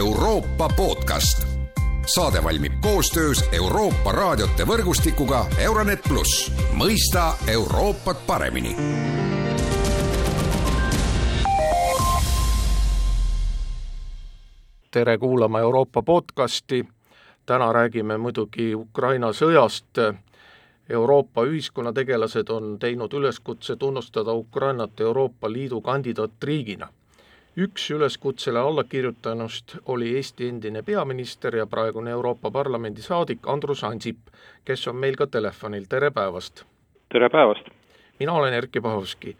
Euroopa podcast. saade valmib koostöös Euroopa raadiote võrgustikuga Euronet pluss, mõista Euroopat paremini tere kuulama Euroopa podcasti. täna räägime muidugi Ukraina sõjast. Euroopa ühiskonnategelased on teinud üleskutse tunnustada Ukrainat Euroopa Liidu kandidaatriigina üks üleskutsele allakirjutanust oli Eesti endine peaminister ja praegune Euroopa Parlamendi saadik Andrus Ansip, kes on meil ka telefonil, tere päevast! tere päevast! mina olen Erkki Pahovski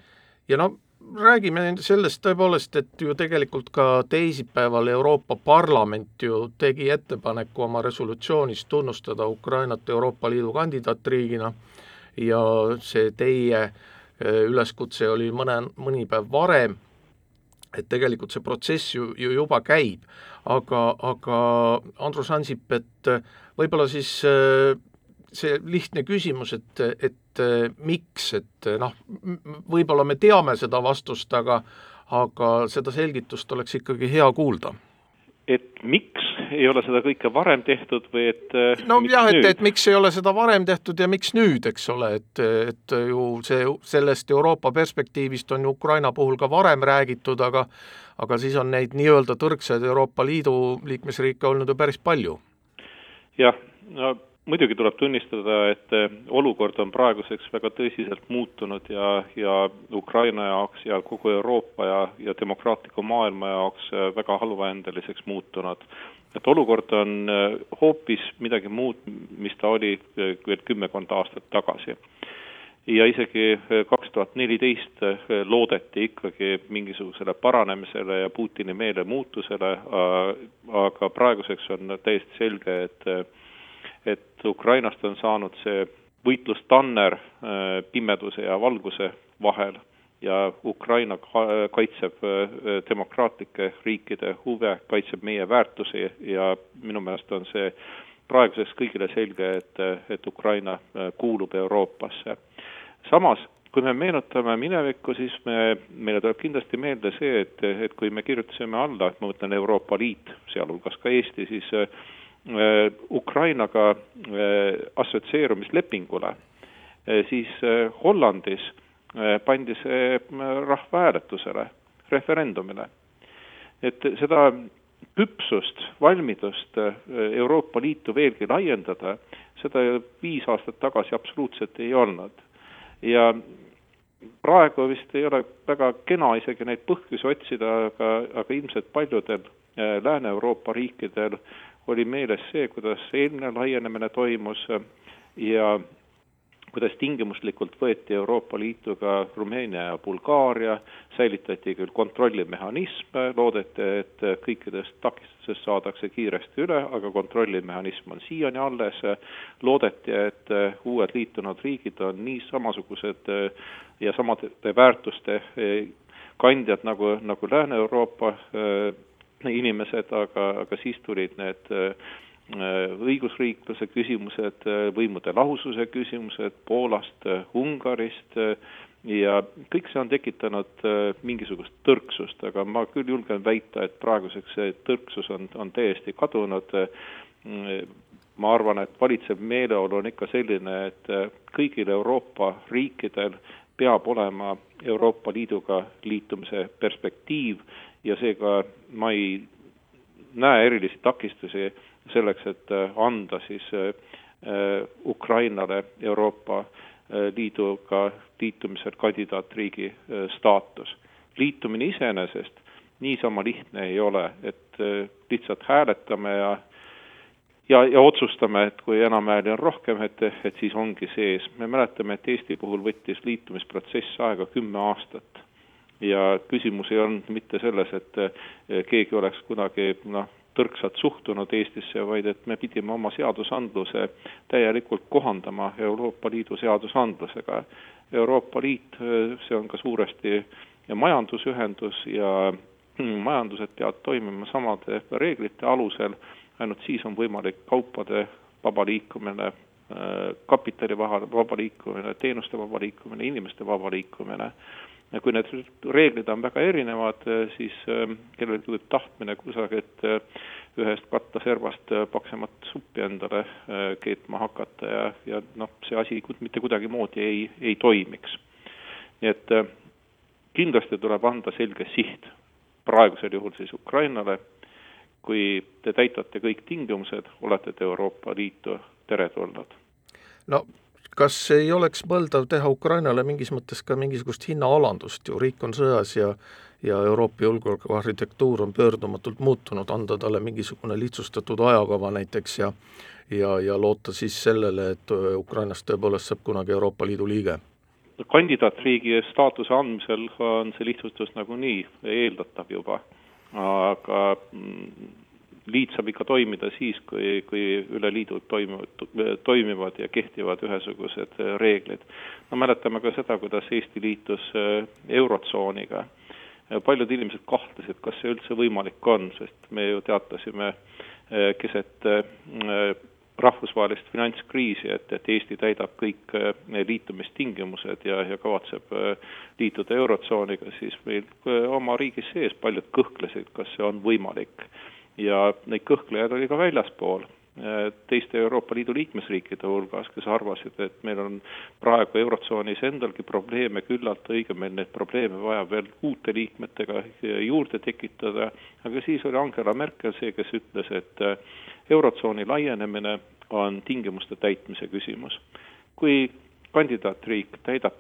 ja no räägime sellest tõepoolest, et ju tegelikult ka teisipäeval Euroopa Parlament ju tegi ettepaneku oma resolutsioonis tunnustada Ukrainat Euroopa Liidu kandidaatriigina ja see teie eh, üleskutse oli mõne, mõni päev varem et tegelikult see protsess ju, ju juba käib, aga, aga Andrus Ansip, et võib-olla siis äh, see lihtne küsimus, et, et äh, miks, et noh, võib-olla me teame seda vastust, aga aga seda selgitust oleks ikkagi hea kuulda. et miks ei ole seda kõike varem tehtud või et äh, no jah, et, et miks ei ole seda varem tehtud ja miks nüüd, eks ole, et, et ju see, sellest Euroopa perspektiivist on ju Ukraina puhul ka varem räägitud, aga aga siis on neid nii-öelda tõrksaid Euroopa Liidu liikmesriike olnud ju päris palju. jah, no muidugi tuleb tunnistada, et äh, olukord on praeguseks väga tõsiselt muutunud ja, ja Ukraina jaoks ja kogu Euroopa ja, ja demokraatliku maailma jaoks äh, väga halvaendeliseks muutunud et olukord on äh, hoopis midagi muud, mis ta oli äh, veel kümmekond aastat tagasi. ja isegi äh, kaks tuhat neliteist loodeti ikkagi mingisugusele paranemisele ja Putini meelemuutusele, aga praeguseks on täiesti selge, et et Ukrainast on saanud see võitlustanner pimeduse ja valguse vahel ja Ukraina kaitseb äh, demokraatlike riikide huve, kaitseb meie väärtusi ja minu meelest on see praeguseks kõigile selge, et, et Ukraina äh, kuulub Euroopasse. samas, kui me meenutame minevikku, siis me, meile tuleb kindlasti meelde see, et, et kui me kirjutasime alla, ma mõtlen Euroopa Liit, sealhulgas ka Eesti, siis äh, Ukrainaga äh, assotsieerumislepingule äh,, siis äh, Hollandis Äh, pandi see äh, rahvahääletusele, referendumile. et seda küpsust, valmidust äh, Euroopa Liitu veelgi laiendada, seda viis aastat tagasi absoluutselt ei olnud. ja praegu vist ei ole väga kena isegi neid põhjusi otsida, aga, aga ilmselt paljudel Lääne-Euroopa riikidel oli meeles see, kuidas eelmine laienemine toimus ja kuidas tingimuslikult võeti Euroopa Liitu ka Rumeenia ja Bulgaaria, säilitati küll kontrollimehhanism, loodeti, et kõikidest takistusest saadakse kiiresti üle, aga kontrollimehhanism on siiani alles, loodeti, et uued liitunud riigid on nii samasugused ja samade väärtuste kandjad nagu, nagu Lääne-Euroopa inimesed, aga, aga siis tulid need Äh, õigusriikluse küsimused, äh, võimude lahususe küsimused Poolast, äh, Ungarist ja kõik see on tekitanud mingisugust tõrksust, aga ma küll julgen väita, et praeguseks see tõrksus on, on täiesti kadunud. ma arvan, et valitsev meeleolu on ikka selline, et kõigil Euroopa riikidel peab olema Euroopa Liiduga liitumise perspektiiv ja seega ma ei näe erilisi takistusi selleks, et äh, anda siis äh, äh, Ukrainale Euroopa Liiduga liitumisel kandidaatriigi staatus. liitumine iseenesest niisama lihtne ei ole, et lihtsalt hääletame ja ja, ja otsustame, et kui enamhääli on rohkem, et, et siis ongi sees. me mäletame, et Eesti puhul võttis liitumisprotsess aega kümme aastat ja küsimus ei olnud mitte selles, et keegi oleks kunagi noh, tõrksalt suhtunud Eestisse, vaid et me pidime oma seadusandluse täielikult kohandama Euroopa Liidu seadusandlusega. Euroopa Liit, see on ka suuresti majandusühendus ja majandused peavad toimima samade reeglite alusel, ainult siis on võimalik kaupade vaba liikumine, kapitali vaba, liikumine, teenuste vaba liikumine, inimeste vaba liikumine ja kui need reeglid on väga erinevad, siis kellelgi võib tahtmine kusagilt ühest kattaservast paksemat suppi endale keetma hakata ja, ja noh, see asi mitte kuidagimoodi ei, ei toimiks. nii et kindlasti tuleb anda selge siht, praegusel juhul siis Ukrainale, kui te täidate kõik tingimused, olete te Euroopa Liitu teretulnud. no kas ei oleks mõeldav teha Ukrainale mingis mõttes ka mingisugust hinnaalandust ju, riik on sõjas ja ja Euroopa julgeolekuarhitektuur on pöördumatult muutunud, anda talle mingisugune lihtsustatud ajakava näiteks ja ja, ja loota siis sellele, et Ukrainast tõepoolest saab kunagi Euroopa Liidu liige. Kandidaatriigi staatuse andmisel on see lihtsustus nagunii eeldatav juba, aga mm, liit saab ikka toimida siis, kui, kui üle liidu toimuvad, toimivad ja kehtivad ühesugused reeglid. no mäletame ka seda, kuidas Eesti liitus äh, Eurotsooniga. paljud inimesed kahtlesid, kas see üldse võimalik on, sest me ju teatasime äh, keset äh, rahvusvahelist finantskriisi, et, et Eesti täidab kõik äh, liitumistingimused ja, ja kavatseb äh, liituda Eurotsooniga, siis meil äh, oma riigis sees paljud kõhklesid, kas see on võimalik. Ja neid kõhklejaid oli ka väljaspool teiste Euroopa Liidu liikmesriikide hulgas, kes arvasid, et meil on praegu Eurotsoonis endalgi probleeme küllalt, õigemini neid probleeme vajab veel uute liikmetega juurde tekitada, aga siis oli Angela Merkel see, kes ütles, et Eurotsooni laienemine on tingimuste täitmise küsimus. kui kandidaatriik täidab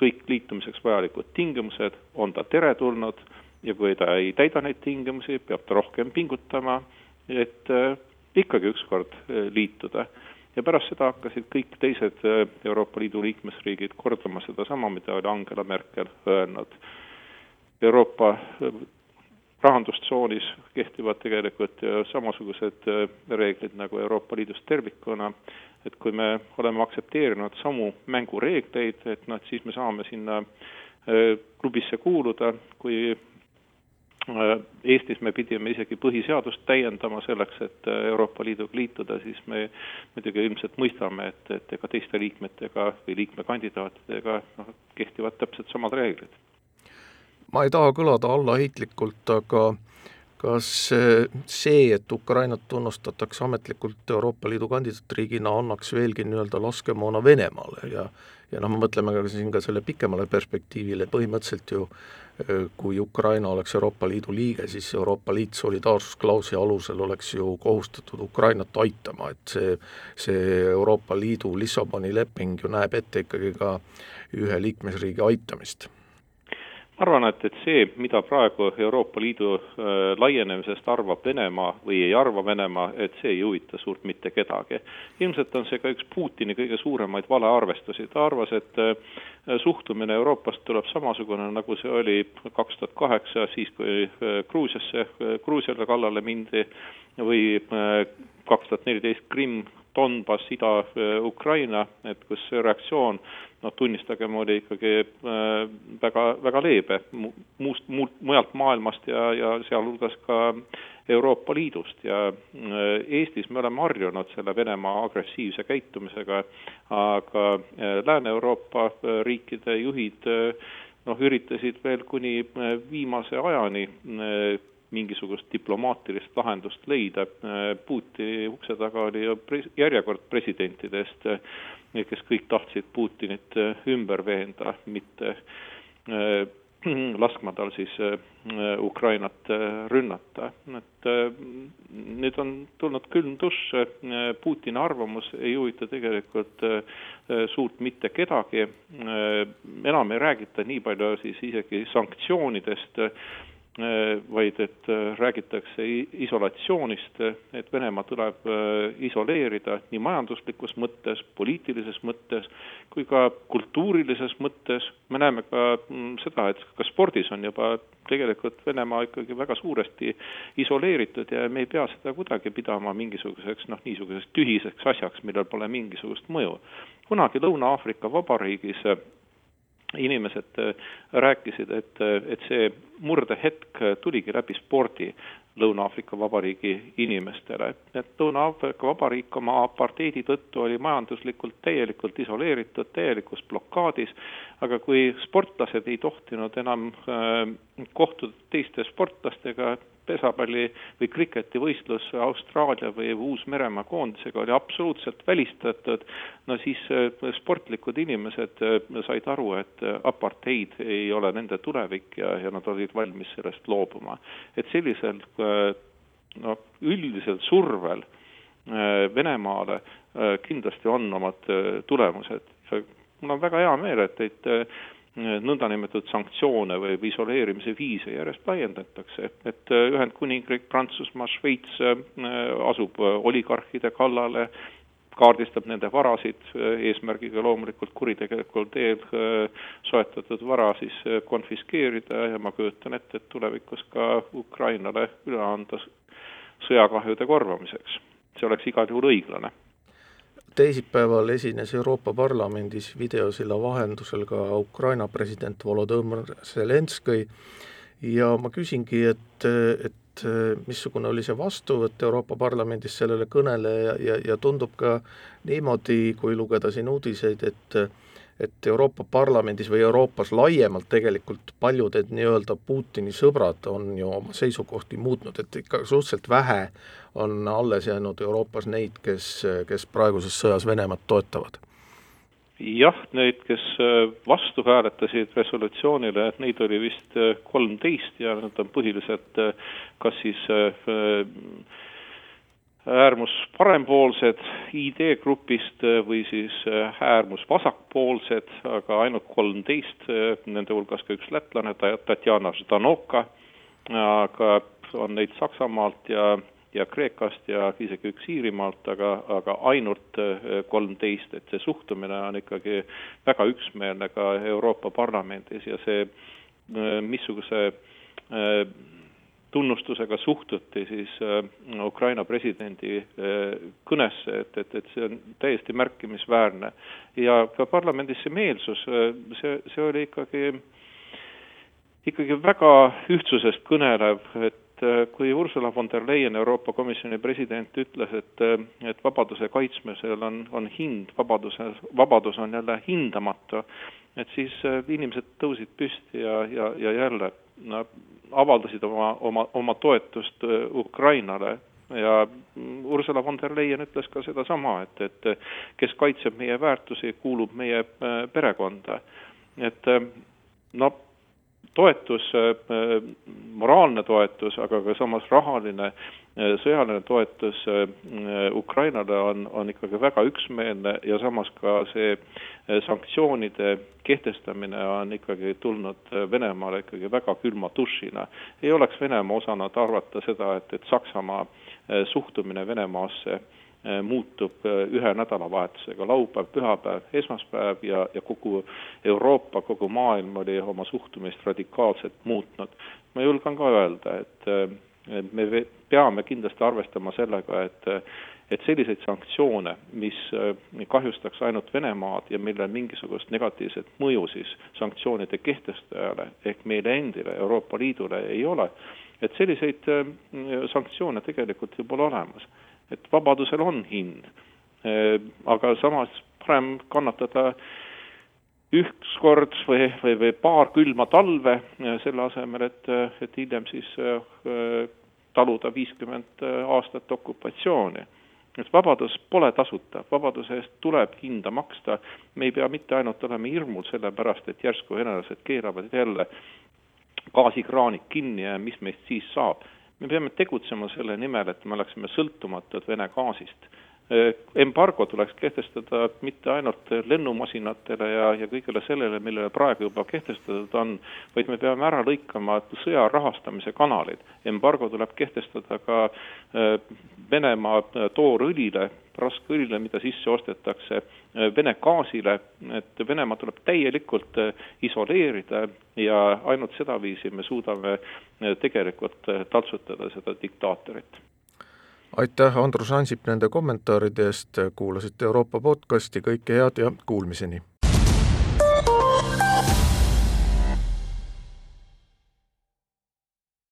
kõik liitumiseks vajalikud tingimused, on ta teretulnud ja kui ta ei täida neid tingimusi, peab ta rohkem pingutama, et äh, ikkagi ükskord äh, liituda. ja pärast seda hakkasid kõik teised äh, Euroopa Liidu liikmesriigid kordama sedasama, mida oli Angela Merkel öelnud. Euroopa rahandustsoonis kehtivad tegelikult samasugused reeglid nagu Euroopa Liidus tervikuna, et kui me oleme aktsepteerinud samu mängureegleid, et noh, et siis me saame sinna klubisse kuuluda, kui Eestis me pidime isegi põhiseadust täiendama selleks, et Euroopa Liiduga liituda, siis me muidugi ilmselt mõistame, et, et ega teiste liikmetega või liikmekandidaatidega noh, kehtivad täpselt samad reeglid. Ma ei taha kõlada allaheitlikult, aga kas see, et Ukrainat tunnustatakse ametlikult Euroopa Liidu kandidaatriigina, annaks veelgi nii-öelda laskemoona Venemaale? Ja ja noh, me mõtleme ka siin ka selle pikemale perspektiivile, põhimõtteliselt ju kui Ukraina oleks Euroopa Liidu liige, siis Euroopa Liit solidaarsusklausli alusel oleks ju kohustatud Ukrainat aitama, et see, see Euroopa Liidu Lissaboni leping ju näeb ette ikkagi ka ühe liikmesriigi aitamist arvan, et, et see, mida praegu Euroopa Liidu äh, laienemisest arvab Venemaa või ei arva Venemaa, et see ei huvita suurt mitte kedagi. ilmselt on see ka üks Putini kõige suuremaid valearvestusi, ta arvas, et äh, suhtumine Euroopast tuleb samasugune, nagu see oli kaks tuhat kaheksa, siis kui äh, Gruusiasse, Gruusiale kallale mindi või kaks tuhat neliteist Krimm Donbass, Ida-Ukraina, et kus reaktsioon noh, tunnistagem, oli ikkagi äh, väga, väga leebe muust, muult, mujalt maailmast ja, ja sealhulgas ka Euroopa Liidust ja äh, Eestis me oleme harjunud selle Venemaa agressiivse käitumisega, aga äh, Lääne-Euroopa riikide juhid noh, üritasid veel kuni viimase ajani mingisugust diplomaatilist lahendust leida. Putini ukse taga oli ju pres-, järjekord presidentidest, kes kõik tahtsid Putinit ümber veenda, mitte laskma tal siis Ukrainat rünnata, et nüüd on tulnud külm dušš, Putini arvamus ei huvita tegelikult suurt mitte kedagi, enam ei räägita nii palju siis isegi sanktsioonidest, vaid et äh, räägitakse isolatsioonist, et Venemaa tuleb äh, isoleerida nii majanduslikus mõttes, poliitilises mõttes kui ka kultuurilises mõttes. me näeme ka mm, seda, et ka spordis on juba tegelikult Venemaa ikkagi väga suuresti isoleeritud ja me ei pea seda kuidagi pidama mingisuguseks noh, niisuguseks tühiseks asjaks, millel pole mingisugust mõju. kunagi Lõuna-Aafrika Vabariigis inimesed rääkisid, et, et see murdehetk tuligi läbi spordi Lõuna-Aafrika Vabariigi inimestele. et Lõuna-Aafrika Vabariik oma aparteidi tõttu oli majanduslikult täielikult isoleeritud, täielikus blokaadis, aga kui sportlased ei tohtinud enam äh, kohtuda teiste sportlastega, pesapalli või kriketivõistlus Austraalia või Uus-Meremaa koondisega oli absoluutselt välistatud, no siis äh, sportlikud inimesed äh, said aru, et apartheid ei ole nende tulevik ja, ja nad olid valmis sellest loobuma. et sellisel no üldisel survel Venemaale kindlasti on omad tulemused. mul on väga hea meel, et, et nõndanimetatud sanktsioone või isoleerimise viise järjest laiendatakse, et Ühendkuningriik, Prantsusmaa, Šveits äh, asub oligarhide kallale, kaardistab nende varasid, eesmärgiga loomulikult kuritegelikul teel äh, soetatud vara siis äh, konfiskeerida ja ma kujutan ette, et tulevikus ka Ukrainale üle anda sõjakahjude korvamiseks. see oleks igal juhul õiglane teisipäeval esines Euroopa Parlamendis videosilla vahendusel ka Ukraina president Volodõmõr Zelenskõi. Ja ma küsingi, et, et missugune oli see vastuvõtt Euroopa Parlamendis sellele kõnele ja, ja, ja tundub ka niimoodi, kui lugeda siin uudiseid, et et Euroopa Parlamendis või Euroopas laiemalt tegelikult paljud nii-öelda Putini sõbrad on ju oma seisukohti muutnud, et ikka suhteliselt vähe on alles jäänud Euroopas neid, kes, kes praeguses sõjas Venemaad toetavad? jah, neid, kes äh, vastu hääletasid resolutsioonile, et neid oli vist äh, kolmteist ja nad on põhiliselt äh, kas siis äärmus parempoolsed ID-grupist või siis äärmus vasakpoolsed, aga ainult kolmteist, nende hulgas ka üks lätlane, Tatjana Ždanoka, aga on neid Saksamaalt ja ja Kreekast ja isegi üks Iirimaalt, aga, aga ainult kolmteist, et see suhtumine on ikkagi väga üksmeelne ka Euroopa Parlamendis ja see, missuguse tunnustusega suhtuti siis Ukraina presidendi kõnesse, et, et, et see on täiesti märkimisväärne. ja ka parlamendis see meelsus, see, see oli ikkagi, ikkagi väga ühtsusest kõnelev, et äh, kui Ursula von der Leyen, Euroopa Komisjoni president, ütles, et, äh, et vabaduse kaitsmisel on, on hind, vabaduse, vabadus on jälle hindamatu, et siis äh, inimesed tõusid püsti ja, ja, ja jälle no, avaldasid oma, oma, oma toetust Ukrainale ja Ursula von der Leyen ütles ka sedasama, et, et kes kaitseb meie väärtusi, kuulub meie perekonda. et no toetus, äh, moraalne toetus, aga ka samas rahaline, äh, sõjaline toetus äh, Ukrainale on, on ikkagi väga üksmeelne ja samas ka see sanktsioonide kehtestamine on ikkagi tulnud Venemaale ikkagi väga külma dušina. ei oleks Venemaa osanud arvata seda, et, et Saksamaa suhtumine Venemaasse Äh, muutub äh, ühe nädalavahetusega, laupäev, pühapäev, esmaspäev ja, ja kogu Euroopa, kogu maailm oli oma suhtumist radikaalselt muutnud. ma julgen ka öelda, et äh, me peame kindlasti arvestama sellega, et et selliseid sanktsioone, mis kahjustaks ainult Venemaad ja millel mingisugust negatiivset mõju siis sanktsioonide kehtestajale ehk meile endile, Euroopa Liidule ei ole, et selliseid sanktsioone tegelikult ju pole olemas et vabadusel on hind. Äh, aga samas parem kannatada ükskord või, või, või paar külma talve, äh, selle asemel, et, et hiljem siis äh, taluda viiskümmend aastat okupatsiooni. et vabadus pole tasuta, vabaduse eest tuleb hinda maksta, me ei pea mitte ainult olema hirmul selle pärast, et järsku venelased keeravad jälle gaasikraanid kinni ja mis meist siis saab me peame tegutsema selle nimel, et me oleksime sõltumatud Vene gaasist. Embargo tuleks kehtestada mitte ainult lennumasinatele ja, ja kõigele sellele, millele praegu juba kehtestatud on, vaid me peame ära lõikama sõja rahastamise kanalid. embargo tuleb kehtestada ka äh, Venemaa toorõlile, raskeõlile, mida sisse ostetakse, äh, Vene gaasile, et Venemaa tuleb täielikult äh, isoleerida ja ainult sedaviisi me suudame tegelikult taltsutada seda diktaatorit. Aitäh, Andrus Ansip, nende kommentaaride eest, kuulasite Euroopa podcasti, kõike head ja kuulmiseni!